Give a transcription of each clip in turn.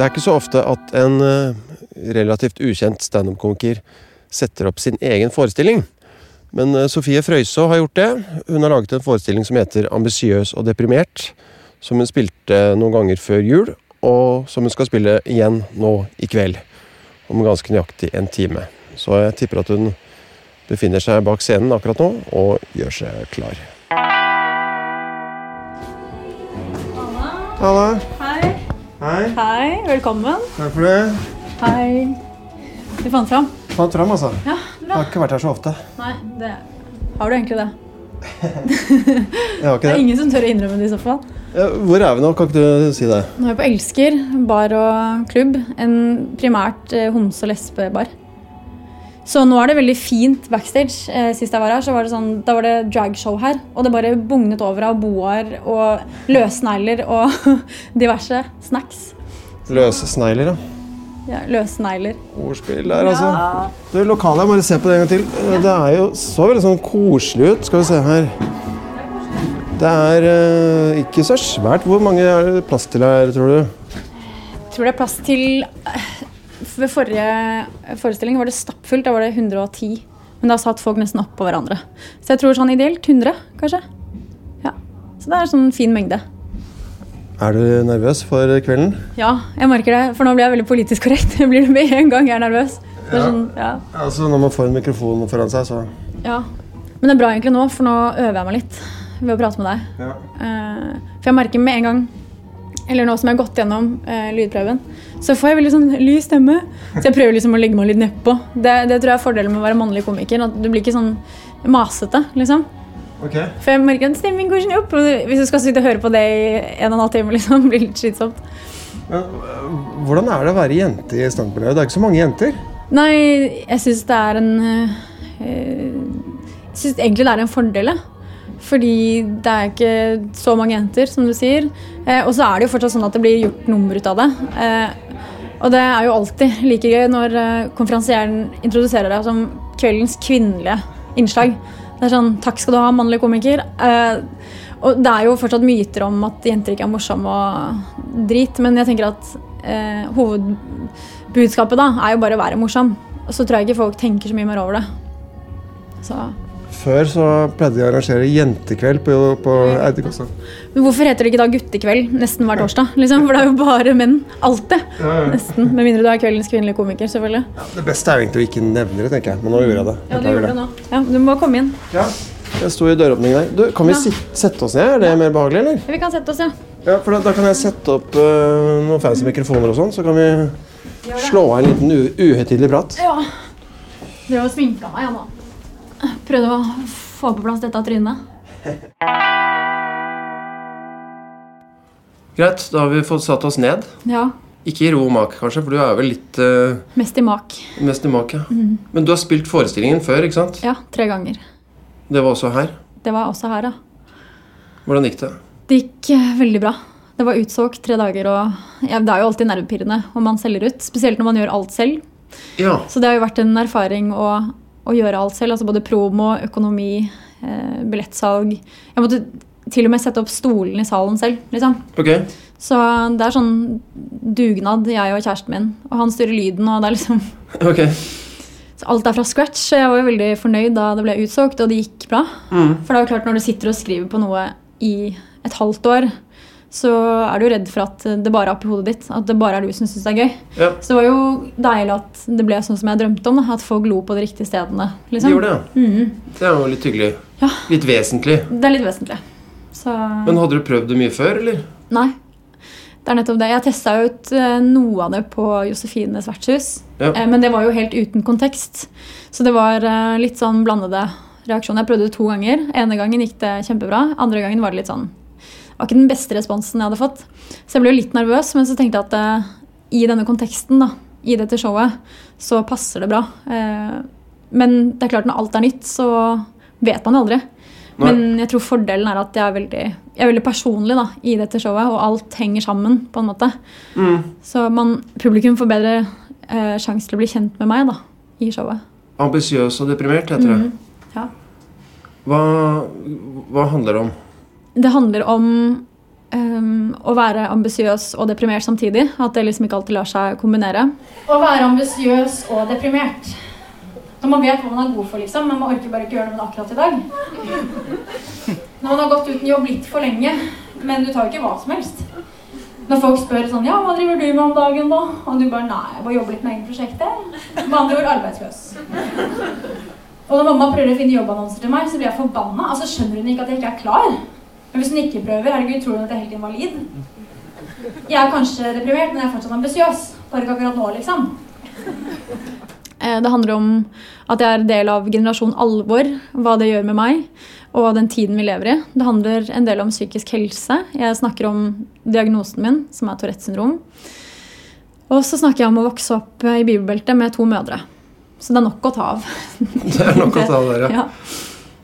Det er ikke så ofte at en eh, relativt ukjent standup-komiker setter opp sin egen forestilling. Men eh, Sofie Frøysaa har gjort det. Hun har laget en forestilling som heter Ambisiøs og deprimert. Som hun spilte noen ganger før jul, og som hun skal spille igjen nå i kveld. Om ganske nøyaktig en time. Så jeg tipper at hun befinner seg bak scenen akkurat nå og gjør seg klar. Anna. Hei. Hei. Hei, velkommen. Takk for det. Hei. Du fant fram? Fant fram, altså. Ja, bra. Jeg har ikke vært her så ofte. Nei, det har du egentlig det. Jeg har ikke Det Det er ingen som tør å innrømme det i så fall. Ja, Hvor er vi nå? Kan ikke du si det? Nå er vi på Elsker, bar og klubb. En primært eh, homse- og lesbebar. Så nå er det veldig fint backstage. Eh, sist jeg var her, så var det sånn, da var det dragshow her. Og det bare bugnet over av boaer og løssnegler og diverse snacks. Løse snegler, ja. Ja, løsnegler. Ordspill der, altså. Du, lokalet, bare se på det en gang til. Eh, Det er jo så veldig sånn koselig ut. Skal vi se her. Det er eh, ikke så svært. Hvor mange er det plass til her, tror du? Jeg tror det er plass til eh, Ved forrige forestilling var det stappfullt. Da var det 110. Men da satt folk nesten oppå hverandre. Så jeg tror sånn ideelt 100, kanskje. Ja. Så det er sånn fin mengde. Er du nervøs for kvelden? Ja, jeg merker det. For nå blir jeg veldig politisk korrekt. Jeg blir det med en gang jeg er nervøs. Er Ja. sånn, ja. Altså, Når man får en mikrofon foran seg, så ja. Men det er bra egentlig nå, for nå øver jeg meg litt ved å prate med deg. ja. Eh, for jeg merker med en gang Eller nå som jeg har gått gjennom eh, lydprøven, så får jeg veldig sånn lys stemme. Så jeg prøver liksom å legge meg litt nedpå. Det, det tror jeg er fordelen med å være mannlig komiker. At du blir ikke sånn masete, liksom. Okay. For jeg merker at stemmen går ikke opp. Hvis du skal sitte og høre på det i en og en halv time, liksom, blir det litt slitsomt. Men, øh, hvordan er det å være jente i standup-miljøet? Det er ikke så mange jenter. Nei, jeg syns det er en eh, Jeg syns egentlig det er en fordel, jeg. Fordi det er ikke så mange jenter, som du sier. Eh, og så er det jo fortsatt sånn at det blir gjort nummer ut av det. Eh, og det er jo alltid like gøy når eh, konferansieren introduserer deg som kveldens kvinnelige innslag. Det er sånn Takk skal du ha, mannlig komiker. Eh, og det er jo fortsatt myter om at jenter ikke er morsomme og drit, men jeg tenker at eh, hovedbudskapet da er jo bare å være morsom. Og så tror jeg ikke folk tenker så mye mer over det. Så Før så pleide de å arrangere jentekveld på, på Eidekossa. Men hvorfor heter det ikke da guttekveld nesten hver torsdag? Liksom? For det er jo bare menn. Alltid. Nesten. Med mindre du er kveldens kvinnelige komiker, selvfølgelig. Ja, det beste er jo egentlig å ikke nevne det, tenker jeg. Men nå gjorde jeg det. Ja, du gjorde det nå. Ja, Du må komme inn. Ja, jeg sto i døråpningen der. Du, kan vi Ja. sette oss ned? Er det mer behagelig, eller? Ja, vi kan sette oss, ja. Ja, for da, da kan jeg sette opp uh, noen fancy mikrofoner og sånn, så kan vi slå av en liten uhøytidelig prat. Ja. Drev og sminka meg, jeg nå. Prøvde å få på plass dette trynet. Greit, da har vi fått satt oss ned. Ja. Ikke i ro og mak, kanskje, for du er vel litt uh... Mest i mak. mest i mak, ja. Men du har spilt forestillingen før, ikke sant? Ja, tre ganger. Det var også her. Det var også her, ja. Hvordan gikk det? Det gikk eh, veldig bra. Det var utsolgt tre dager, og ja, det er jo alltid nervepirrende om man selger ut. Spesielt når man gjør alt selv. Ja. Så det har jo vært en erfaring å, å gjøre alt selv. Altså både promo, økonomi, eh, billettsalg. Jeg måtte til og med sette opp stolen i salen selv. liksom. Okay. Så det er sånn dugnad, jeg og kjæresten min. Og han styrer lyden, og det er liksom okay. så Alt er fra scratch. Så jeg var jo veldig fornøyd da det ble utsolgt, og det gikk bra. Mm. For det er jo klart, når du sitter og skriver på noe i et halvt år, så er du redd for at det bare er oppi hodet ditt. At det bare er du som syns det er gøy. Ja, Så det var jo deilig at det ble sånn som jeg drømte om. Da, at folk lo på de riktige stedene. de Liksom. gjorde det. Mhm. Det er jo litt hyggelig. Ja. Litt vesentlig. Det er litt vesentlig. Så Men hadde du prøvd det mye før, eller? Nei. Det er nettopp det. Jeg testa ut eh, noe av det på Josefines vertshus. Ja. Eh, Men det var jo helt uten kontekst. Så det var eh, litt sånn blandede reaksjoner. Jeg prøvde det to ganger. Ene gangen gikk det kjempebra. Andre gangen var det litt sånn var ikke den beste responsen jeg hadde fått. Så jeg ble jo litt nervøs, men så tenkte jeg at eh, i denne konteksten, da, i dette showet, så passer det bra. Eh, Men det er klart, når alt er nytt, så vet man jo aldri. Nei. Men jeg tror fordelen er at jeg er veldig, jeg er veldig personlig da, i dette showet, og alt henger sammen på en måte. Mm. Så man, publikum får bedre eh, sjanse til å bli kjent med meg da, i showet. Ambisiøs og deprimert, heter det. Mhm. Ja. Hva, hva handler det om? Det handler om Um, å være ambisiøs og deprimert samtidig. At det liksom ikke alltid lar seg kombinere. Å være ambisiøs og deprimert. Når man vet hva man er god for, liksom, men man orker bare ikke gjøre noe med det akkurat i dag. Når man har gått uten jobb litt for lenge, men du tar ikke hva som helst. Når folk spør sånn Ja, hva driver du med om dagen, da? Og du bare Nei, jeg bare jobber litt med egne prosjekter. Med andre ord arbeidsløs. Og når mamma prøver å finne jobbannonser til meg, så blir jeg forbanna. Altså, skjønner hun ikke at jeg ikke er klar? Men hvis hun ikke prøver, er det ikke utrolig at jeg er helt invalid? Jeg er kanskje deprimert, men jeg er fortsatt ambisiøs. Bare ikke akkurat nå, liksom. Eh, det handler om at jeg er del av generasjon alvor, hva det gjør med meg og den tiden vi lever i. Det handler en del om psykisk helse. Jeg snakker om diagnosen min, som er Tourettes syndrom. Og så snakker jeg om å vokse opp i bibelbeltet med to mødre. Så det er nok å ta av. Det er nok å ta av der, ja.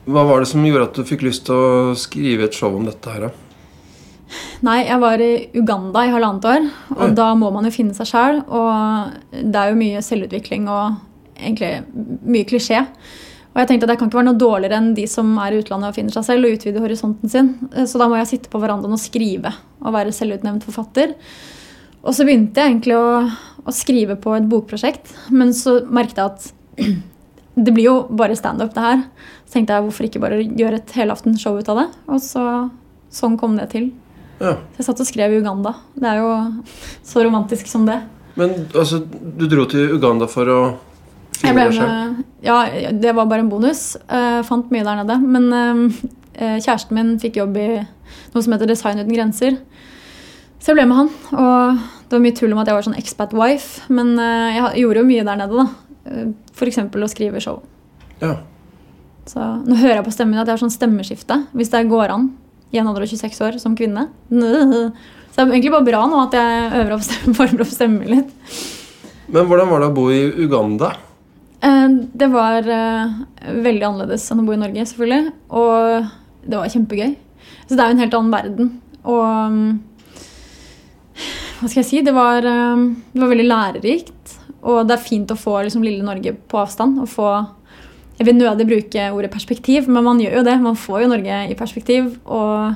Hva var det som gjorde at du fikk lyst til å skrive et show om dette her, da? Nei, jeg var i Uganda i halvannet år, og Oi. da må man jo finne seg sjæl. Og det er jo mye selvutvikling og egentlig mye klisjé. Og jeg tenkte at jeg kan ikke være noe dårligere enn de som er i utlandet og finner seg selv, og utvider horisonten sin. Så da må jeg sitte på verandaen og skrive og være selvutnevnt forfatter. Og så begynte jeg egentlig å, å skrive på et bokprosjekt, men så merket jeg at det blir jo bare standup, det her. Så tenkte jeg hvorfor ikke bare gjøre et helaftenshow ut av det? Og så, sånn kom det til. Ja. Så jeg satt og skrev i Uganda. Det er jo så romantisk som det. Men altså, du dro til Uganda for å jeg ble med, ja, det var bare en bonus. Uh, fant mye der nede. Men uh, kjæresten min fikk jobb i noe som heter Design uten grenser. Så jeg ble med han. Og det var mye tull om at jeg var sånn expat wife. Men jeg gjorde jo mye der nede, da. F.eks. å skrive show. Ja. Så nå hører jeg på stemmen at jeg har sånn stemmeskifte. Hvis det går an i en alder av 26 år som kvinne. Så det er egentlig bare bra nå at jeg øver opp stemmen, opp stemmen litt. Men hvordan var det å bo i Uganda? Eh, det var eh, veldig annerledes enn å bo i Norge, selvfølgelig. Og det var kjempegøy. Så det er jo en helt annen verden. Og mm, hva skal jeg si? Det var, eh, det var veldig lærerikt. Og det er fint å få liksom, lille Norge på avstand. og få jeg vil nødig bruke ordet perspektiv, men man gjør jo det. Man får jo Norge i perspektiv. Og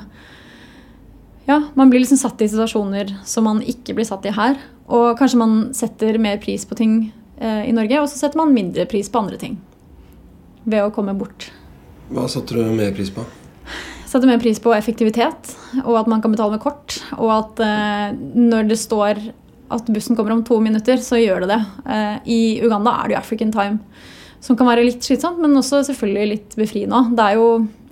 ja, man blir liksom satt i situasjoner som man ikke blir satt i her. Og kanskje man setter mer pris på ting Eh, i Norge. Og så setter man mindre pris på andre ting ved å komme bort. Hva satte du mer pris på? Jeg satte mer pris på effektivitet, og at man kan betale med kort. Og at eh, når det står at bussen kommer om to minutter, så gjør det det. Eh, I Uganda er det jo African time, som kan være litt slitsomt, men også selvfølgelig litt befriende. Det er jo,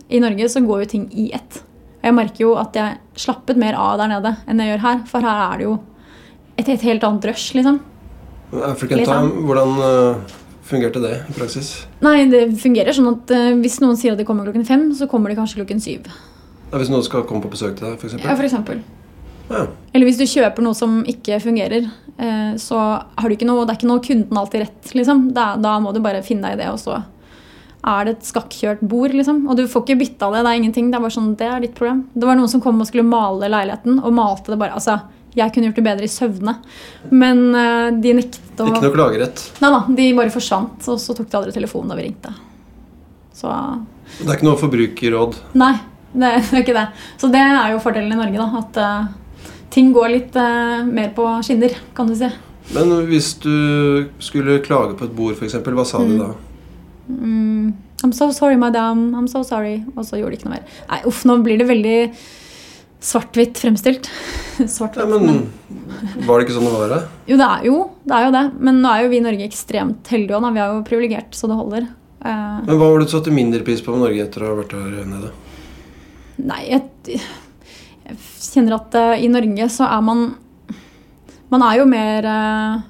I Norge så går jo ting i ett. Jeg merker jo at jeg slappet mer av der nede enn jeg gjør her. For her er det jo et, et helt annet rush, liksom. African Time, hvordan uh, fungerte det i praksis? Nei, Det fungerer sånn at uh, hvis noen sier at de kommer klokken fem, så kommer de kanskje klokken syv. Hvis noen skal komme på besøk til deg, f.eks.? Ja, for eksempel. Ja. Eller hvis du kjøper noe som ikke fungerer, uh, så har du ikke noe Det er ikke noe kunden alltid rett, liksom. Da, da, må du bare finne deg i det, og så er det et skakkjørt bord, liksom. Og du får ikke bytta det. Det er ingenting. Det er bare sånn, det er ditt problem. Det var noen som kom og skulle male leiligheten, og malte det bare altså jeg kunne gjort det bedre i søvne. Men uh, de nektet å Ikke noe klagerett? Nei da, de bare forsvant. Og så tok de aldri telefonen da vi ringte. Så Det er ikke noe forbrukerråd? Nei, det er, ikke det. Så det er jo fordelen i Norge, da. At uh, ting går litt uh, mer på skinner, kan du si. Men hvis du skulle klage på et bord, f.eks., hva sa mm. du da? Mm, I'm so sorry, madam. I'm so sorry. Og så gjorde de ikke noe mer. Nei, uff, nå blir det veldig svart-hvitt fremstilt. Svart ja, men Var det ikke sånn det var? Det? Jo, det er jo det. Er jo det. Men nå er jo vi i Norge ekstremt heldige òg. Vi er jo privilegert så det holder. Uh, men Hva var det du satte mindre pris på med Norge etter å ha vært her nede? Nei, jeg kjenner at uh, i Norge så er man Man er jo mer uh,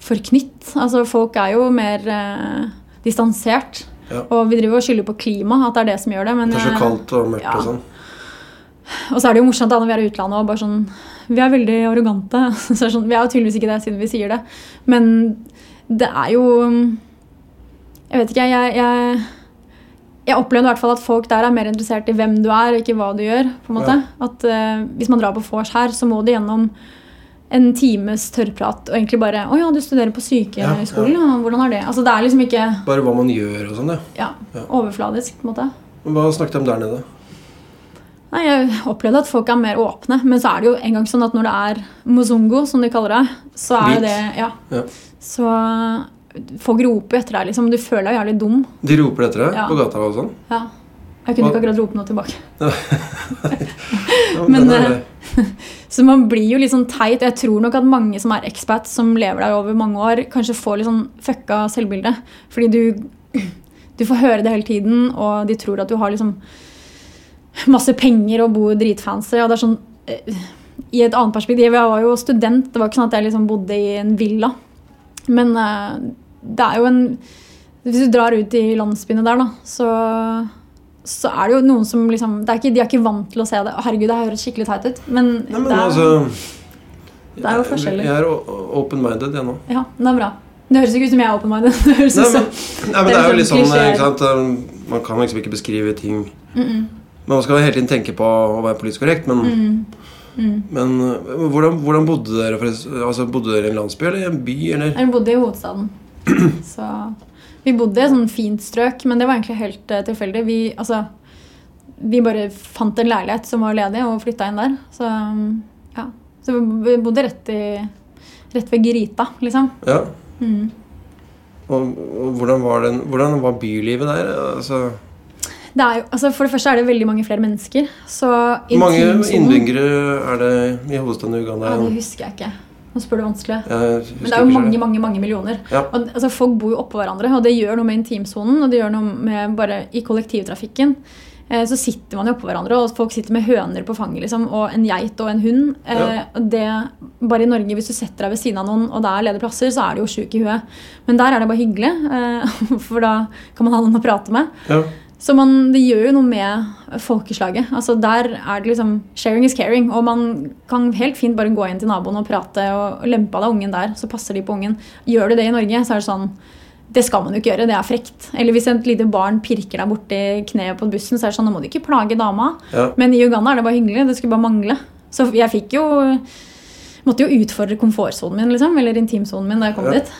forknytt. Altså folk er jo mer distansert. Ja. Og vi driver og skylder på klima, at det er det som gjør det. Men, det er så kaldt og mørkt ja. og sånn. Og så er det jo morsomt da når vi er i utlandet og bare sånn Vi er veldig arrogante. Så er sånn, vi er jo tydeligvis ikke det siden vi sier det. Men det er jo Jeg vet ikke, jeg, jeg, jeg opplevde i hvert fall at folk der er mer interessert i hvem du er, ikke hva du gjør. på en måte. Ja. At uh, Hvis man drar på vors her, så må du gjennom en times tørrprat og egentlig bare 'Å ja, du studerer på sykehøyskolen, ja, ja. hvordan er det?' Altså det er liksom ikke Bare hva man gjør og sånn, ja. ja. Overfladisk, på en måte. Hva snakket de om der nede? Nei, Jeg opplevde at folk er mer åpne, men så er det jo en gang sånn at når det er mozongo, som de kaller det, så er Hvit. det. Ja. Så folk roper etter deg, liksom. Du føler deg jævlig dum. De roper etter deg Ja. på gata og sånn? Ja. Jeg kunne Hva- ikke akkurat rope noe tilbake. Ja, Men, er eh. Så man blir jo litt sånn teit. Jeg tror nok at mange som er expats, som lever der over mange år, kanskje får litt sånn fucka selvbilde. Fordi du, du får høre det hele tiden, og de tror at du har liksom masse penger og bor dritfancy. Og det er sånn eh, I et annet perspektiv Jeg var jo student, det var ikke sånn at jeg liksom bodde i en villa. Men eh, det er jo en Hvis du drar ut i landsbyene der, da, så så er det jo noen som liksom det er ikke, De er ikke vant til å se det. Herregud, det høres skikkelig teit ut. Men, Nei, men det, er, altså det er jo forskjellig. Jeg er open-minded, jeg nå. ja, det er bra. Det høres ikke ut som jeg er open-minded. Det høres Nei, ut men, som nei, men det det er jo litt liksom sånn klisjeer. ikke sant? um, Man kan liksom ikke beskrive ting mm -mm, Man skal hele tiden tenke på å være politisk korrekt, men, mm, mm. men uh, hvordan, hvordan bodde dere? Altså, bodde dere i en landsby eller i en by? Eller? Jeg bodde i hovedstaden. Så vi bodde i et sånn fint strøk, men det var egentlig helt uh, tilfeldig. Vi, altså, vi bare fant en leilighet som var ledig, og flytta inn der. Så um, ja. Så vi bodde rett, i, rett ved Grita, liksom. Ja. Mm. Og, og hvordan, var den, hvordan var bylivet der? Altså, Det jo, altså for det første er det veldig mange flere mennesker. Så Hvor mange innbyggere er det i hovedstaden i Uganda? Ja, det husker jeg ikke. Nå spør du vanskelig. Men det er jo mange mange, mange millioner. Ja. Og, altså, folk bor jo oppå hverandre, og det gjør noe med intimsonen. Og det gjør noe med bare i kollektivtrafikken. Eh, så sitter man jo oppå hverandre, og folk sitter med høner på fanget. Liksom, og en geit og en hund. Eh, Ja. og det, bare i Norge, hvis du setter deg ved siden av noen, og det er ledige plasser, så er du jo sjuk i huet. Men der er det bare hyggelig, eh, for da kan man ha noen å prate med. Ja. Så man, det gjør jo noe med folkeslaget. Altså Der er det liksom Sharing is caring. Og man kan helt fint bare gå inn til naboen og prate og lempe av deg ungen der. Så passer de på ungen. Gjør du det i Norge, så er det sånn Det skal man jo ikke gjøre. Det er frekt. Eller hvis et lite barn pirker deg borti kneet på bussen, så er det sånn Nå må du ikke plage dama. Ja. Men i Uganda er det bare hyggelig. Det skulle bare mangle. Så jeg fikk jo Måtte jo utfordre komfortsonen min, liksom. Eller intimsonen min da jeg kom Ja. dit.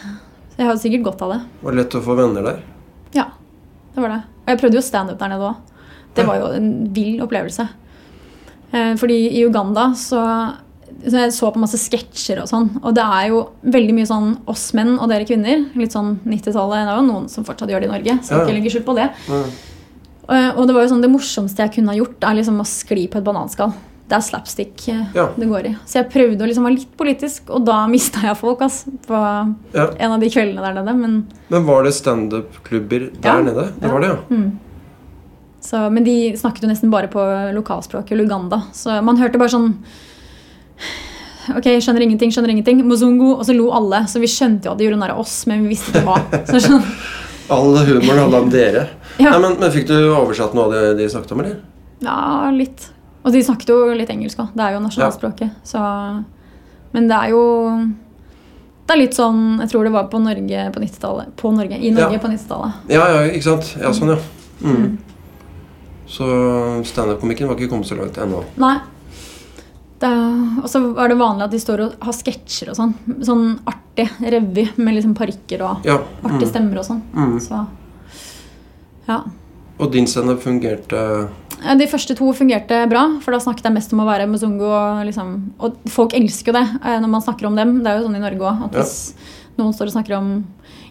Så jeg har sikkert godt av det. Var det lett å få venner der? Ja, det var det. Og jeg prøvde jo standup der nede òg. Det var jo en vill opplevelse. Eh, fordi i Uganda så, så Jeg så på masse sketsjer og sånn, og det er jo veldig mye sånn oss menn og dere kvinner. Litt sånn 90-tallet. Det er jo noen som fortsatt gjør det i Norge, så Ja. ikke legger skjul på det. Ja. Eh, Og det var jo sånn, det morsomste jeg kunne ha gjort, er liksom å skli på et bananskall. Det er slapstick eh, Ja. det går i. Så jeg prøvde å liksom være litt politisk, og da mista jeg folk ass, på Ja. en av de kveldene der nede. Men Men var det standup-klubber der Ja. nede? Det var det, ja. Mm. Så, men de snakket jo nesten bare på lokalspråket Luganda. Så man hørte bare sånn Ok, skjønner ingenting, skjønner ingenting. Mozungo. Og så lo alle. Så vi skjønte jo at de gjorde narr av oss, men vi visste ikke hva. Så sånn, All humoren handla om dere. Ja. Nei, men, men Fikk du oversatt noe av det de snakket om, eller? ja, litt. Og de snakket jo litt engelsk òg. Det er jo nasjonalspråket. Så Men det er jo Det er litt sånn Jeg tror det var på Norge på 90-tallet. På Norge, I Norge Ja. på 90-tallet. Ja, ja, ikke sant? Ja, sånn, ja. Mm. Så standup-komikken var ikke kommet så langt ennå. Nei. Og så er det vanlig at de står og har sketsjer og sånn. Sånn artig revy med liksom parykker og Ja. artige Mm. stemmer og sånn. Mm. Så ja. Og din standup fungerte Ja, De første to fungerte bra, for da snakket jeg mest om å være mozungo. Og, liksom, og folk elsker jo det eh, når man snakker om dem. Det er jo sånn i Norge òg. At Ja. hvis noen står og snakker om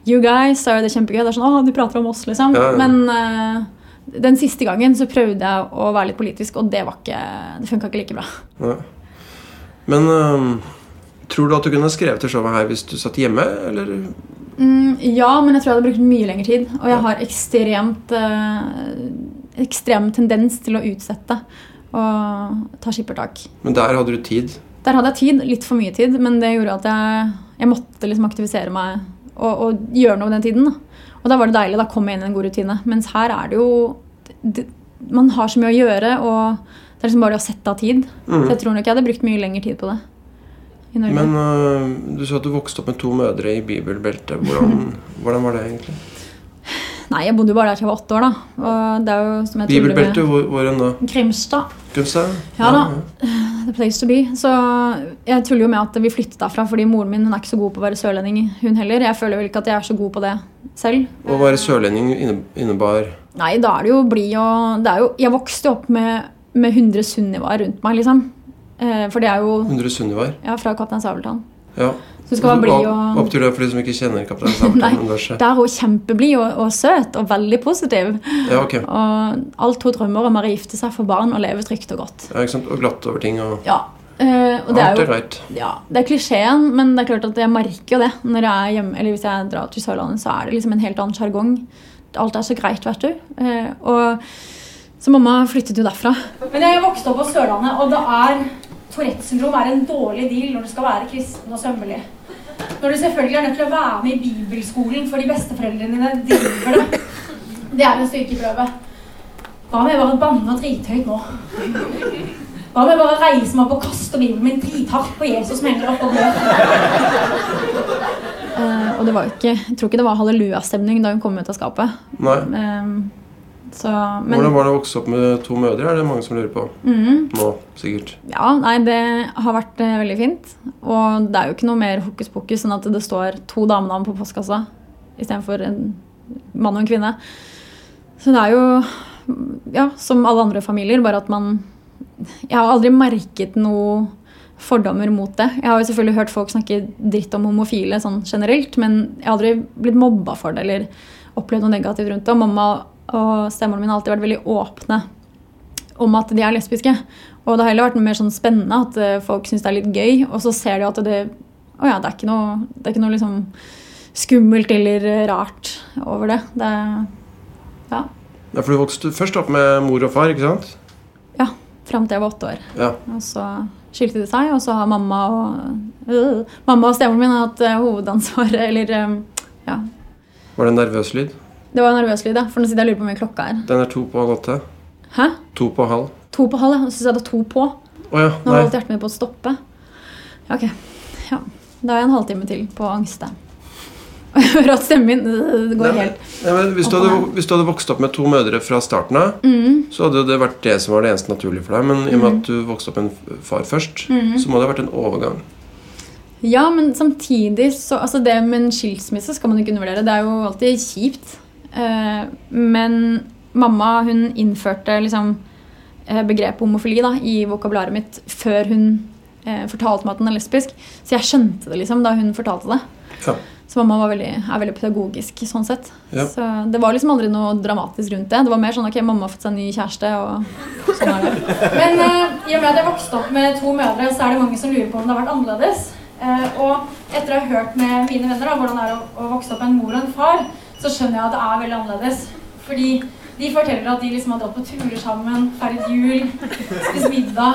you guys, så er det kjempegøy. Det er sånn, å, du prater om oss, liksom. Ja, ja. Men uh, den siste gangen så prøvde jeg å være litt politisk, og det var ikke, det funka ikke like bra. Men uh, tror du at du kunne skrevet det showet her hvis du satt hjemme, eller? Mm, ja, men jeg tror jeg hadde brukt mye lengre tid. Og jeg har ekstremt eh, ekstrem tendens til å utsette og ta skippertak. Men der hadde du tid. Der hadde jeg tid, litt for mye tid, men det gjorde at jeg, jeg måtte liksom aktivisere meg og, og gjøre noe den tiden. Da. Og da var det deilig. Da kom jeg inn i en god rutine. Mens her er det jo det, Man har så mye å gjøre, og det er liksom bare det å sette av tid. Mm. Så jeg tror nok jeg hadde brukt mye lengre tid på det. Men uh, du sa at du vokste opp med to mødre i bibelbeltet. Hvordan, hvordan var det egentlig? Nei, jeg bodde jo bare der til jeg var åtte år, da. Og det er jo som jeg Bibelbeltet, hvor, hvor da? Grimstad. Grimstad? Ja da. The place to be. Så jeg tuller jo med at vi flyttet derfra fordi moren min hun er ikke så god på å være sørlending, hun heller. Jeg føler vel ikke at jeg er så god på det selv. Å være sørlending innebar Nei, da er det jo blid og det er jo, Jeg vokste opp med med 100 Sunnivaer rundt meg, liksom. Eh, for det er jo 100 Sunnivaer. ja, fra Kaptein Sabeltann. Ja. Så skal man bli og hva betyr det for de som ikke kjenner Kaptein Nei, Sabeltann-universet? Da er hun kjempeblid og, og søt og veldig positiv. Ja, ok. Og alt hun drømmer om, er å gifte seg, få barn og leve trygt og godt. Ja, ikke sant? Og glatt over ting og Ja, Uh, og det er jo greit. ja, det er klisjeen, men det er klart at jeg merker jo det når jeg er hjemme. Eller hvis jeg drar til Sørlandet, så er det liksom en helt annen sjargong. Alt er så greit, vet du. Uh, og så mamma flyttet jo derfra. Men jeg vokste opp på Sørlandet, og det er Tourettes syndrom er en dårlig deal når du skal være kristen og sømmelig. Når du selvfølgelig er nødt til å være med i bibelskolen fordi besteforeldrene dine driver det. Det er en styrkeprøve. Hva om jeg bare banner banne og drithøyt nå? Hva om jeg bare reiser meg opp og kaster Bibelen min drithardt på Jesus som henger opp og dør? Eh, og det var ikke Jeg tror ikke det var hallelujastemning da hun kom ut av skapet. Nei. Eh, så, men Hvordan var det å vokse opp med to mødre? Er det mange som lurer på. Mm. Nå, sikkert. Ja, nei, det har vært eh, veldig fint. Og det er jo ikke noe mer hokus pokus enn at det står to damenavn på postkassa istedenfor en mann og en kvinne. Så det er jo, ja, som alle andre familier, bare at man Jeg har aldri merket noe fordommer mot det. Jeg har jo selvfølgelig hørt folk snakke dritt om homofile sånn generelt, men jeg har aldri blitt mobba for det eller opplevd noe negativt rundt det. Og mamma og stemoren min har alltid vært veldig åpne om at de er lesbiske. Og det har heller vært mer sånn spennende at eh, folk syns det er litt gøy, og så ser de at det oh ja, det er ikke noe, det er ikke noe liksom skummelt eller rart over det. Det Ja. Ja, for du vokste først opp med mor og far, ikke sant? ja Fram til jeg var åtte år. Ja. Og så skilte de seg, og så har mamma og øh, Mamma og stemoren min hatt eh, hovedansvaret, eller øh, Ja. Var det en nervøs lyd? Det var nervøs lyd, ja. For nå sitter jeg og lurer på hvor mye klokka er. Den er to på halv åtte. Hæ? To på halv. To på halv, ja. Og så sa jeg det to på. Oh, ja. Nå holdt hjertet mitt på å stoppe. Ja, ok. Ja. Da har jeg en halvtime til på å angste. Og jeg hører at stemmen min øh, går Nei, helt men hvis, du hadde, hvis du hadde vokst opp med to mødre fra starten av, mm, så hadde det vært det som var det eneste naturlige for deg. Men i og med at du vokste opp med en far først, mm. så må det ha vært en overgang. Ja, men samtidig så Altså, det med en skilsmisse skal man ikke undervurdere. Det er jo alltid kjipt. Eh, men mamma, hun innførte liksom eh, begrepet homofili da, i vokabularet mitt før hun eh, fortalte meg at den er lesbisk. Så jeg skjønte det liksom da hun fortalte det. Ja. Så mamma var veldig, er veldig pedagogisk sånn sett. Ja. Så det var liksom aldri noe dramatisk rundt det. Det var mer sånn ok, mamma har fått seg en ny kjæreste, og sånn er det. Men i og med at jeg vokste opp med to mødre, så er det mange som lurer på om det har vært annerledes. Eh, og etter å ha hørt med mine venner da, hvordan det er å vokse opp med en mor og en far, så skjønner jeg at det er veldig annerledes. Fordi de forteller at de liksom har dratt på turer sammen, feiret jul, spist middag.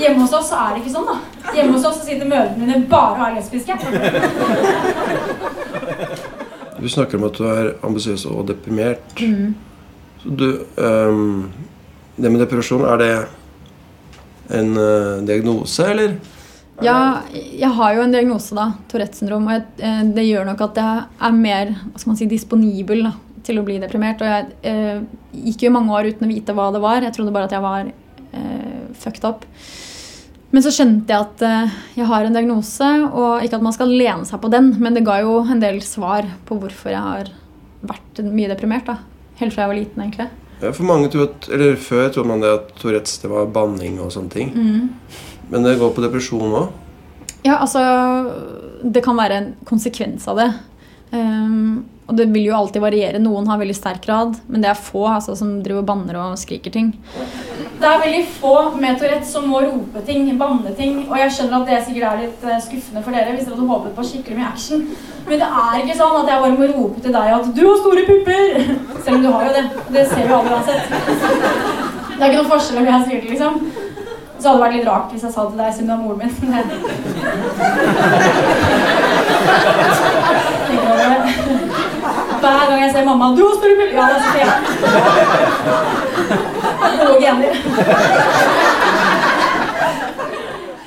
Hjemme hos oss så er det ikke sånn, da. Hjemme hos oss så sitter mødrene mine bare og er lesbiske. Du snakker om at du er ambisiøs og deprimert. Mm. Du um, Det med depresjon, er det en uh, diagnose, eller? Ja, jeg har jo en diagnose, da. Tourettes syndrom. Og jeg, eh, det gjør nok at jeg er mer hva skal man si, disponibel da, til å bli deprimert. Og jeg eh, gikk jo mange år uten å vite hva det var. Jeg trodde bare at jeg var eh, fucked up. Men så skjønte jeg at eh, jeg har en diagnose, og ikke at man skal lene seg på den, men det ga jo en del svar på hvorfor jeg har vært mye deprimert. da. Helt fra jeg var liten, egentlig. Ja, for mange tror at, eller Før trodde man det at Tourettes det var banning og sånne ting. Men det går på depresjon òg. Ja, altså Det kan være en konsekvens av det. Um, og det vil jo alltid variere. Noen har veldig sterk grad, men det er få altså, som driver banner og skriker ting. Det er veldig få med Tourette som må rope ting, banne ting. Og jeg skjønner at det sikkert er litt eh, skuffende for dere hvis dere hadde håpet på skikkelig mye action. Men det er ikke sånn at jeg bare må rope til deg at 'du har store pupper'. Selv om du har jo det. Det ser vi alle uansett. Det er ikke noen forskjell om jeg sier det, liksom. Så hadde det vært litt rart hvis jeg sa til deg siden du er moren min. Hver gang jeg ser mamma 'Du har store pupper'. Ja, det er så fint. Gode gener.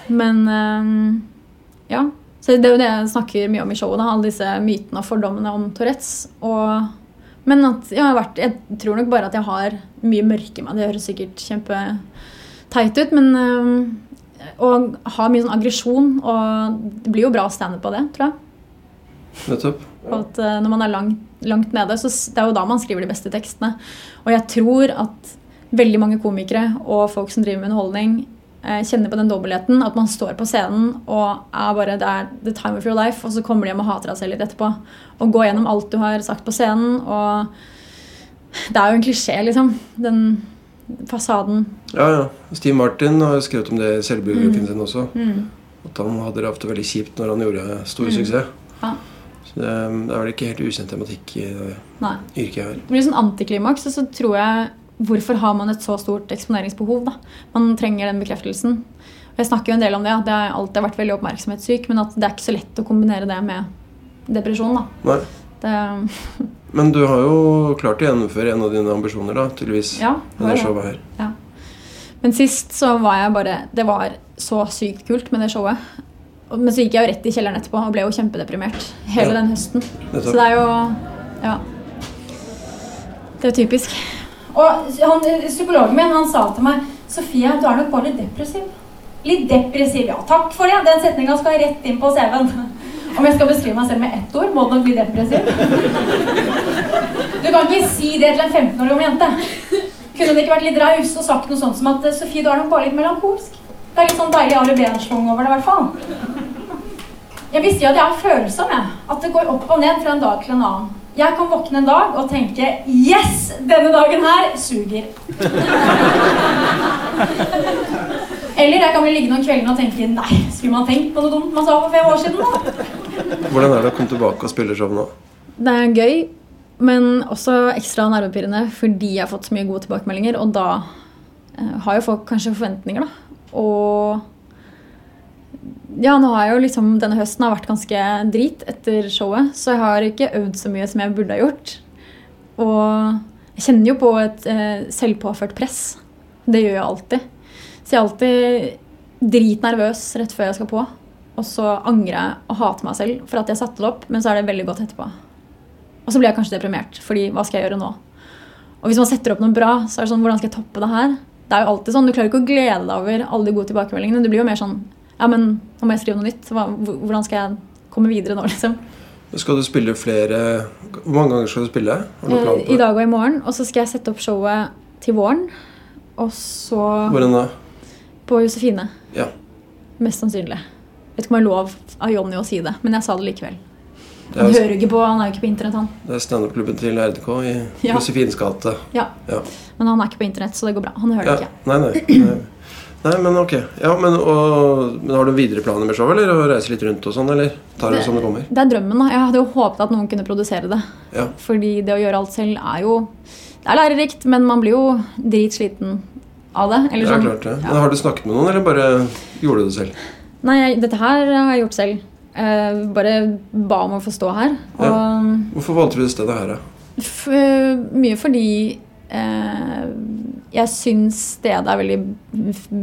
Men um, ja. Så det er jo det jeg snakker mye om i showet. Da, alle disse mytene og fordommene om Tourettes. Og, men at jeg vært Jeg tror nok bare at jeg har mye mørke i meg. Det høres sikkert kjempeteit ut, men øhm, Og har mye sånn aggresjon. Og det blir jo bra standup på det, tror jeg. Nettopp. Ja. at eh, når man er langt, langt nede, så det er jo da man skriver de beste tekstene. Og jeg tror at veldig mange komikere og folk som driver med underholdning, eh, kjenner på den dobbeltheten. At man står på scenen og er bare det er the time of your life, og så kommer de hjem og hater deg selv litt etterpå. Og går gjennom alt du har sagt på scenen. Og det er jo en klisjé, liksom. Den fasaden. Ja, ja. Steve Martin har skrevet om det i selvbiografien Mm. sin også. At han hadde det ofte veldig kjipt når han gjorde stor suksess. Mm. Ja. Så det, det er vel ikke helt ukjent tematikk i Nei. yrket jeg har. Det blir sånn antiklimaks, og så tror jeg Hvorfor har man et så stort eksponeringsbehov? da? Man trenger den bekreftelsen. Og Jeg snakker jo en del om det, at jeg alltid har vært veldig oppmerksomhetssyk, men at det er ikke så lett å kombinere det med depresjon. da. Nei. Det, Men du har jo klart å gjennomføre en av dine ambisjoner, da, tydeligvis. ja, det. showet her. Ja. Men sist så var jeg bare Det var så sykt kult med det showet. Men så gikk jeg jo rett i kjelleren etterpå og ble jo kjempedeprimert hele Ja. den høsten. Så det er jo Ja. Det er jo typisk. Og han, psykologen min han sa til meg Sofie, du er nok bare litt depressiv. Litt depressiv, ja. Takk for det. Den setninga skal rett inn på CV-en. Om jeg skal beskrive meg selv med ett ord, må det nok bli depressiv. Du kan ikke si det til en 15 år gammel jente. Kunne det ikke vært litt raus og sagt noe sånt som at Sofie, du er nok bare litt melankolsk? Det er litt sånn deilig Ari Behn-slung over det, i hvert fall. Jeg vil si at jeg er følsom, jeg. At det går opp og ned fra en dag til en annen. Jeg kan våkne en dag og tenke Yes! Denne dagen her suger. Eller jeg kan bli liggende om kvelden og tenke Nei, skulle man tenkt på noe dumt man sa for fem år siden, da? Hvordan er det å komme tilbake og spille show nå? Det er gøy, men også ekstra nervepirrende fordi jeg har fått så mye gode tilbakemeldinger. Og da eh, har jo folk kanskje forventninger, da. Og ja, nå har jeg jo liksom Denne høsten har vært ganske drit etter showet, så jeg har ikke øvd så mye som jeg burde ha gjort. Og jeg kjenner jo på et eh, selvpåført press. Det gjør jeg alltid. Så jeg er alltid dritnervøs rett før jeg skal på. Og så angrer jeg og hater meg selv for at jeg satte det opp, men så er det veldig godt etterpå. Og så blir jeg kanskje deprimert, fordi hva skal jeg gjøre nå? Og hvis man setter opp noe bra, så er det sånn, hvordan skal jeg toppe det her? Det er jo alltid sånn, Du klarer ikke å glede deg over alle de gode tilbakemeldingene. Du blir jo mer sånn Ja, men nå må jeg skrive noe nytt. Hvordan skal jeg komme videre nå, liksom? Skal du spille flere Hvor mange ganger skal du spille? Eh, I dag og i morgen. Og så skal jeg sette opp showet til våren. Og så Hvordan da? På Josefine. Ja. Mest sannsynlig. Jeg vet ikke om jeg er lov av Jonny å si det, men jeg sa det likevel. Det Han er, hører ikke på, han er jo ikke på internett, han. det er standup-klubben til RDK i Ja. Josefines gate. Ja. Ja. Men han er ikke på internett, så det går bra. Han hører Ja. det ikke. Nei, nei. nei. Nei, men ok. Ja, men, og, men Har du videre planer med showet, eller? Å reise litt rundt og sånn, eller? Tar det, det som det kommer? Det er drømmen. da. Jeg hadde jo håpet at noen kunne produsere det. Ja. Fordi det å gjøre alt selv er jo Det er lærerikt, men man blir jo dritsliten av det. Eller sånn. Ja, klart det. Men Har du snakket med noen, eller bare gjorde du det selv? Nei, jeg, dette her har jeg gjort selv. Uh, bare ba om å få stå her. Og Hvorfor valgte du det stedet her, da? For, mye fordi uh, jeg syns stedet er veldig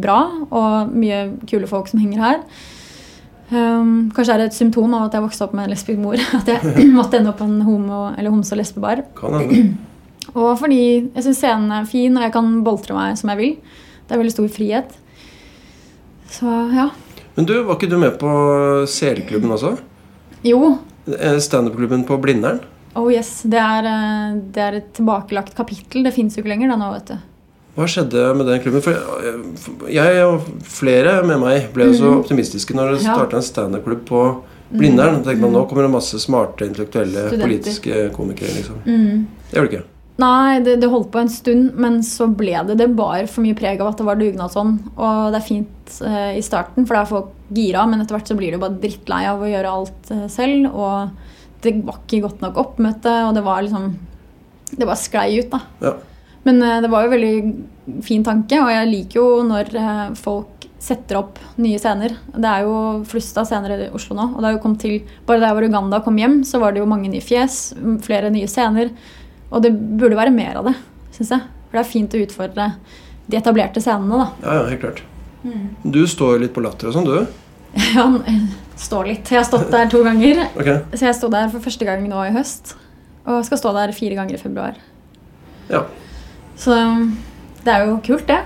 bra, og mye kule folk som henger her. Um, kanskje er det et symptom av at jeg vokste opp med en lesbisk mor. At jeg måtte ende opp på en homo- eller homse- og lesbebar. Kan hende. Og fordi jeg syns scenen er fin, og jeg kan boltre meg som jeg vil. Det er veldig stor frihet. Så ja. Men du, var ikke du med på seerklubben også? Jo. Eh, Standup-klubben på Blindern? Oh yes. Det er, eh, det er et tilbakelagt kapittel. Det fins jo ikke lenger da nå, vet du. Hva skjedde med den klubben? For jeg- jeg og flere med meg ble jo så optimistiske når det Mhm. Ja. starta en standup-klubb på Blindern. Mm. tenkte man nå kommer det masse smarte, intellektuelle, Studenter. politiske komikere. liksom. Mm. Det gjør det ikke. Nei, det, det holdt på en stund, men så ble det Det bar for mye preg av at det var dugnadsånd. Og det er fint eh, i starten, for da er folk gira, men etter hvert så blir du bare drittlei av å gjøre alt eh, selv. Og det var ikke godt nok oppmøte, og det var liksom Det bare sklei ut, da. Ja. Men eh, det var jo veldig fin tanke, og jeg liker jo når eh, folk setter opp nye scener. Det er jo flust av scener i Oslo nå. og det har jo kommet til, Bare da jeg var i Uganda og kom hjem, så var det jo mange nye fjes, flere nye scener. Og det burde være mer av det, syns jeg. For det er fint å utfordre de etablerte scenene, da. Ja, ja, helt klart. Mm. Du står litt på latter og sånn, du? Ja, står stå litt. Jeg har stått der to ganger. okay. Så jeg sto der for første gang nå i høst. Og skal stå der fire ganger i februar. Ja. Så det er jo kult, det.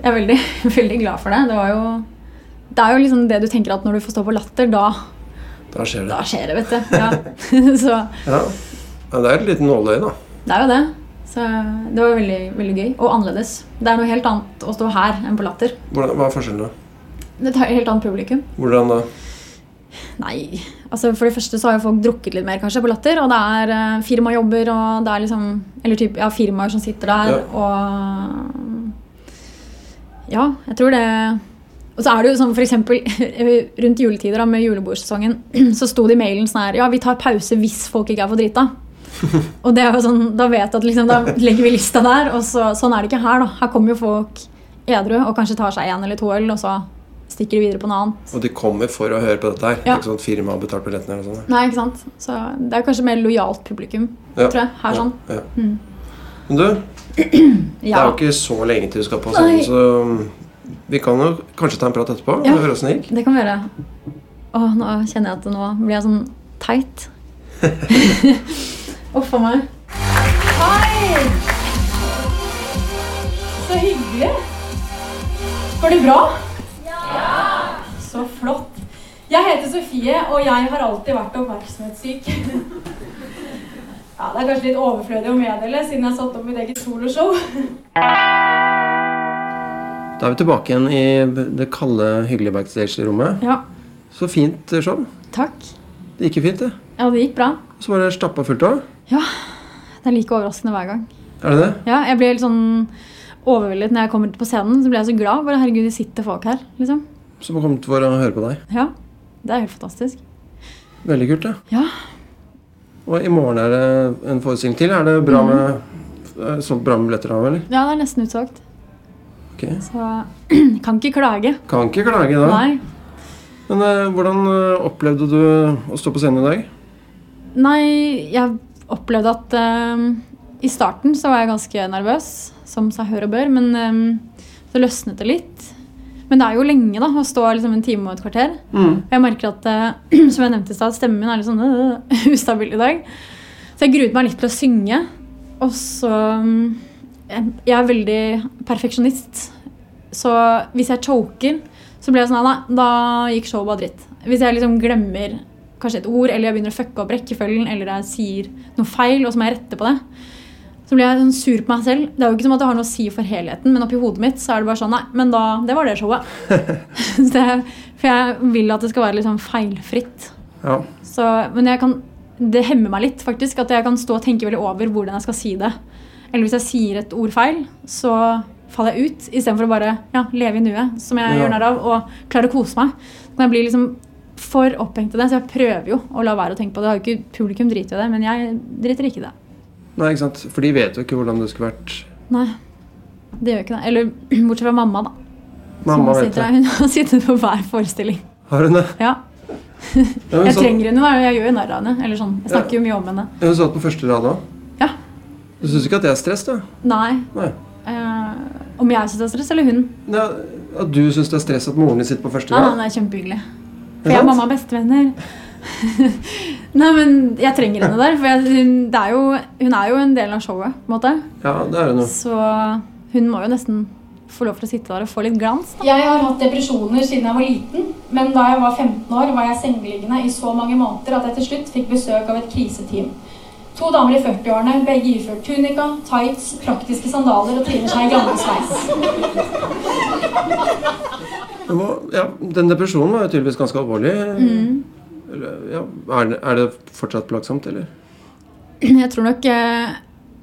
Jeg er veldig, veldig glad for det. Det, var jo, det er jo liksom det du tenker at når du får stå på latter, da, Da skjer det. da skjer det, vet du. Ja. Så Ja. ja det er et lite nåløye, da. Det er jo det. Så det var veldig, veldig gøy og annerledes. Det er noe helt annet å stå her enn på Latter. Hvordan, hva er forskjellen da? Det er et helt annet publikum. Hvordan da? Nei, altså For det første så har jo folk drukket litt mer kanskje på Latter. Og det er uh, firmajobber og det er liksom Eller typ, ja, firmaer som sitter der. Ja. Og Ja, jeg tror det Og så er det jo sånn eksempel rundt juletider da, med julebordsesongen, så sto det i mailen sånn her Ja, vi tar pause hvis folk ikke er for drita. og det er jo sånn, da vet jeg at liksom, da legger vi lista der. Og så, sånn er det ikke her. da. Her kommer jo folk edru og kanskje tar seg én eller to øl, og så stikker de videre på noe annet. Og de kommer for å høre på dette her. Det Ja. ikke sånn at firmaet har betalt billettene eller sånn. Nei, ikke sant? Så det er kanskje mer lojalt publikum, Ja. tror jeg. Her sånn. Ja. Mm. Men du, det er jo ikke så lenge til du skal på scenen, så um, vi kan jo kanskje ta en prat etterpå Ja. og høre åssen det gikk. Det kan vi gjøre. Åh, nå kjenner jeg at nå blir jeg sånn teit. Uff a meg. Hei! Så hyggelig. Går det bra? Ja! Så flott. Jeg heter Sofie, og jeg har alltid vært oppmerksomhetssyk. Ja, Det er kanskje litt overflødig å meddele, siden jeg har satt opp mitt eget soloshow. Da er vi tilbake igjen i det kalde, hyggelige backstage-rommet. Ja, Så fint eh, show. takk. Det gikk jo fint, det. Ja, det gikk bra. Så var det stappa fullt òg. Det er like overraskende hver gang. Er det det? Ja, jeg blir litt sånn overveldet når jeg kommer på scenen. Så blir jeg så glad. Bare herregud, det sitter folk her. liksom. Som har kommet for å høre på deg. Ja, det er helt fantastisk. Veldig kult, det. Ja. Og i morgen er det en forestilling til. Er det bra Mhm. med eh, solgt bra med billetter da, eller? Ja, det er nesten utsolgt. Ok. Så kan ikke klage. Kan ikke klage da. Nei. Men eh, hvordan eh, opplevde du å stå på scenen i dag? Nei, jeg opplevde at eh, i starten så var jeg ganske nervøs, som seg hør og bør, men eh, så løsnet det litt. Men det er jo lenge da, å stå liksom en time og et kvarter. Mm. Og jeg merker at, uh, som jeg nevnte i sted, stemmen min er litt sånn uh, ustabil i dag. Så jeg gruet meg litt til å synge. Og så um, jeg, jeg er veldig perfeksjonist. Så hvis jeg choker, så blir jeg sånn Nei, da gikk showet bare dritt. Hvis jeg liksom glemmer kanskje et ord, eller jeg begynner å fucke opp rekkefølgen, eller jeg sier noe feil, og så må jeg rette på det, så blir jeg sånn sur på meg selv. Det er jo ikke som at det har noe å si for helheten, men oppi hodet mitt så er det bare sånn Nei, men da Det var det showet. så jeg, for jeg vil at det skal være litt sånn feilfritt. Ja. Så, men jeg kan, det hemmer meg litt, faktisk. At jeg kan stå og tenke veldig over hvordan jeg skal si det. Eller hvis jeg sier et ord feil, så faller jeg ut istedenfor å bare ja, leve i nuet, som jeg Ja. gjør narr av, og klare å kose meg. Så kan jeg bli liksom for opphengt i det, så jeg prøver jo å la være å tenke på det. Har jo ikke Publikum driter i det, men jeg driter ikke i det. Nei, ikke sant? For de vet jo ikke hvordan det skulle vært. Nei, det gjør ikke det. Eller bortsett fra mamma, da. Mamma vet sitter det. Hun har sittet på hver forestilling. Har hun det? Ja, Ja, Jeg trenger henne, da. Jeg gjør jo narr av henne. Eller sånn. Jeg snakker jo mye om henne. hun satt på første rad òg. Ja. Du syns ikke at det er stress, da? Nei. Nei. Uh, om jeg syns det er stress, eller hun? Nei, at du syns det er stress at moren din sitter på første Nei, nei, nei er kjempehyggelig. For jeg er og mamma er bestevenner. Nei, men jeg trenger henne der. For jeg, hun, det er jo, hun er jo en del av showet. på en måte. Ja, det er hun jo. Så hun må jo nesten få lov til å sitte der og få litt glans. Da. Jeg har hatt depresjoner siden jeg var liten, men da jeg var 15 år, var jeg sengeliggende i så mange måneder at jeg til slutt fikk besøk av et kriseteam. To damer i 40-årene, begge iført tunika, tights, praktiske sandaler og triner seg i gammel sveis. Ja, den depresjonen var jo tydeligvis ganske alvorlig. Mm. Eller, Ja, er, det, er det fortsatt plagsomt, eller? Jeg tror nok eh,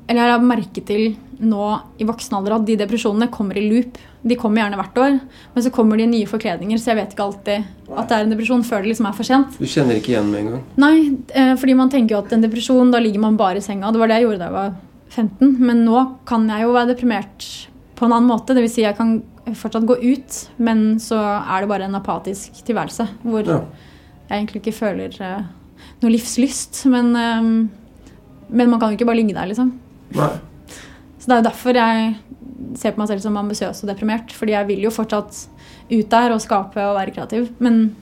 Eller jeg har merket til nå i voksen alder at de depresjonene kommer i loop. De kommer gjerne hvert år, men så kommer de i nye forkledninger, så jeg vet ikke alltid at det er en depresjon før det liksom er for sent. Du kjenner ikke igjen med en gang? Nei, eh, fordi man tenker jo at en depresjon, da ligger man bare i senga. Det var det jeg gjorde da jeg var 15, men nå kan jeg jo være deprimert på en annen måte. Det vil si jeg kan fortsatt gå ut, men så er det bare en apatisk tilværelse hvor Ja. jeg egentlig ikke føler uh, noe livslyst. Men, eh, men man kan jo ikke bare ligge der, liksom. Nei. Så det er jo derfor jeg ser på meg selv som ambisiøs og deprimert. Fordi jeg vil jo fortsatt ut der og skape og være kreativ. Men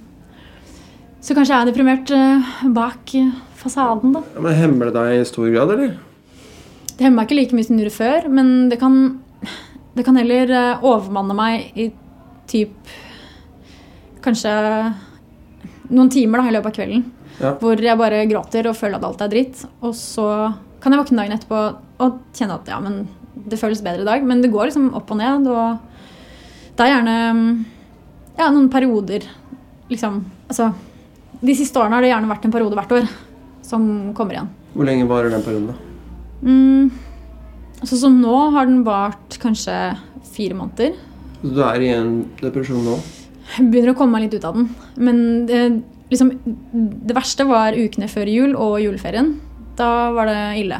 så kanskje jeg er deprimert uh, bak fasaden, da. Men Hemmer det deg i stor grad, eller? Det hemmer meg ikke like mye som det gjorde før, men det kan, det kan heller eh, overmanne meg i typ Kanskje noen timer da, i løpet av kvelden. Ja. Hvor jeg bare gråter og føler at alt er dritt. Og så kan jeg våkne dagen etterpå og kjenne at ja, men det føles bedre i dag. Men det går liksom opp og ned, og det er gjerne ja, noen perioder liksom Altså, de siste årene har det gjerne vært en periode hvert år som kommer igjen. Hvor lenge varer den perioden, da? Mm, altså Som nå har den vart kanskje fire måneder. Så du er i en depresjon nå? Jeg begynner å komme meg litt ut av den. Men det, liksom, det verste var ukene før jul og juleferien. Da var det ille.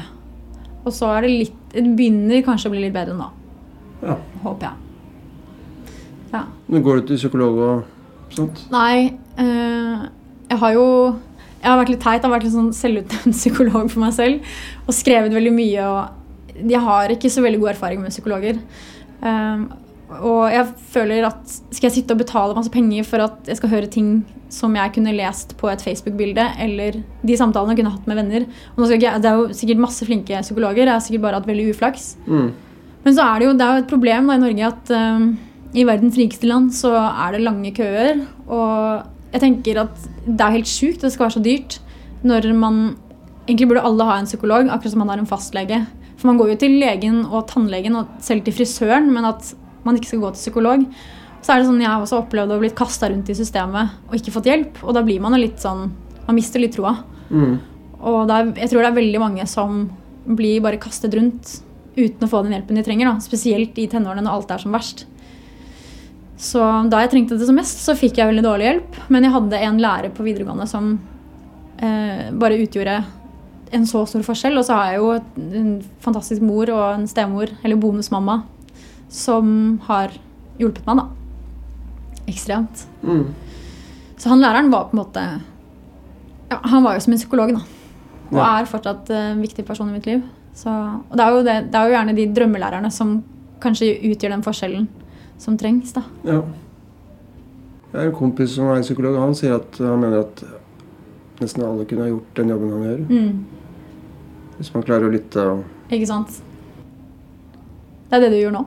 Og så er det litt Det begynner kanskje å bli litt bedre nå. Ja. Håper jeg. Ja. Men går du til psykolog og sånt? Nei, eh, jeg har jo Jeg har vært litt teit. Jeg har vært litt sånn selvutnevnt psykolog for meg selv. Og skrevet veldig mye. Og jeg har ikke så veldig god erfaring med psykologer. Um, og jeg føler at skal jeg sitte og betale masse penger for at jeg skal høre ting som jeg kunne lest på et Facebook-bilde, eller de samtalene jeg kunne hatt med venner og nå skal jeg, Det er jo sikkert masse flinke psykologer, jeg har sikkert bare hatt veldig uflaks. Mm. Men så er det jo, det er jo et problem da, i Norge at um, i verdens rikeste land så er det lange køer. Og jeg tenker at det er helt sjukt det skal være så dyrt når man Egentlig burde alle ha en psykolog, akkurat som man har en fastlege. For man går jo til legen og tannlegen og selv til frisøren, men at man ikke skal gå til psykolog. Så er det sånn, Jeg har også opplevd å blitt kasta rundt i systemet og ikke fått hjelp. Og da blir man jo litt sånn Man mister litt troa. Mm. Og det er, jeg tror det er veldig mange som blir bare kastet rundt uten å få den hjelpen de trenger. Da. Spesielt i tenårene når alt er som verst. Så da jeg trengte det som mest, så fikk jeg veldig dårlig hjelp. Men jeg hadde en lærer på videregående som eh, bare utgjorde en så stor forskjell. Og så har jeg jo en fantastisk mor og en stemor, eller bonusmamma, som har hjulpet meg, da. Ekstremt. Mm. Så han læreren var på en måte ja, Han var jo som en psykolog, da. Og Ja. er fortsatt en viktig person i mitt liv. Så, og det er, det, det er jo gjerne de drømmelærerne som kanskje utgjør den forskjellen som trengs, da. Ja. Jeg har en kompis som er psykolog. Han sier at han mener at nesten alle kunne ha gjort den jobben han gjør. Mm, Hvis man klarer å lytte og ikke sant? Det er det du gjør nå.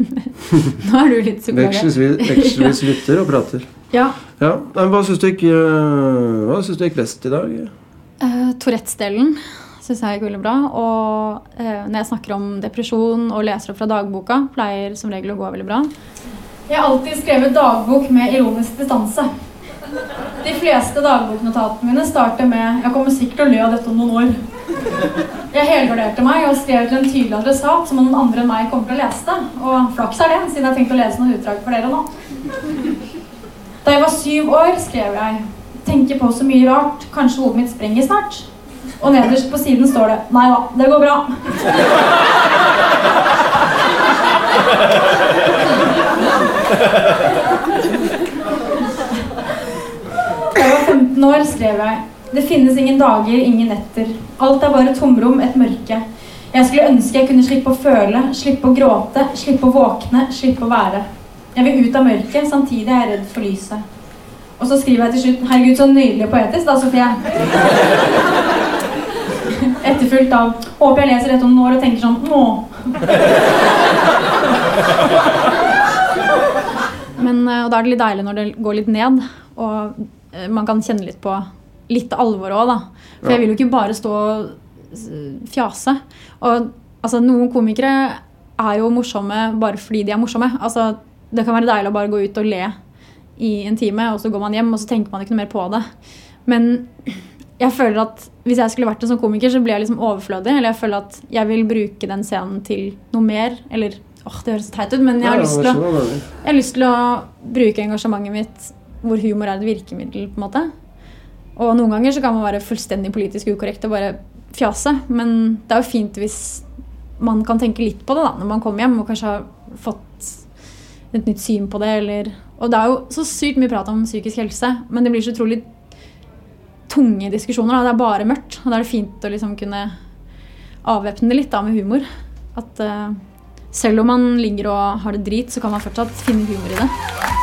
nå er du litt så Vekselvis lytter og prater. Ja. Ja, men Hva syns du gikk øh, Hva synes du gikk best i dag? Uh, Tourettes-delen syns jeg gikk veldig bra. Og uh, når jeg snakker om depresjon og leser opp fra dagboka, pleier som regel å gå veldig bra. Jeg har alltid skrevet dagbok med ironisk distanse. De fleste dagboknotatene mine starter med 'Jeg kommer sikkert til å le av dette om noen år'. Jeg helgarderte meg og skrev til en tydelig adressat som noen andre enn meg kommer til å lese det. Og flaks er det, siden jeg har tenkt å lese noen utdrag for dere nå. Da jeg var syv år, skrev jeg 'Tenker på så mye rart, kanskje hodet mitt sprenger snart'. Og nederst på siden står det 'Nei da, det går bra'. Da jeg var 15 år, skrev jeg Det finnes ingen dager, ingen netter. Alt er bare tomrom, et mørke. Jeg skulle ønske jeg kunne slippe å føle, slippe å gråte, slippe å våkne, slippe å være. Jeg vil ut av mørket, samtidig er jeg redd for lyset. Og så skriver jeg til slutt Herregud, så nydelig poetisk, da, Sofie. Etterfulgt av Håper jeg leser dette om noen år og tenker sånn Nå. Men, eh, og da er det litt deilig når det går litt ned, og eh, man kan kjenne litt på litt alvor òg, da. For Ja. jeg vil jo ikke bare stå og fjase. Og altså, noen komikere er jo morsomme bare fordi de er morsomme. Altså, det kan være deilig å bare gå ut og le i en time, og så går man hjem, og så tenker man ikke noe mer på det. Men jeg føler at hvis jeg skulle vært en sånn komiker, så blir jeg liksom overflødig. Eller jeg føler at jeg vil bruke den scenen til noe mer. Eller åh, det høres teit ut, men jeg har, lyst til å, jeg har lyst til å bruke engasjementet mitt hvor humor er et virkemiddel. på en måte. Og noen ganger så kan man være fullstendig politisk ukorrekt og bare fjase. Men det er jo fint hvis man kan tenke litt på det da, når man kommer hjem og kanskje har fått et nytt syn på det. Eller, og det er jo så sykt mye prat om psykisk helse, men det blir så utrolig tunge diskusjoner. Da. Det er bare mørkt. Og da er det fint å liksom kunne avvæpne det litt da, med humor. At uh, selv om man ligger og har det drit, så kan man fortsatt finne humor i det.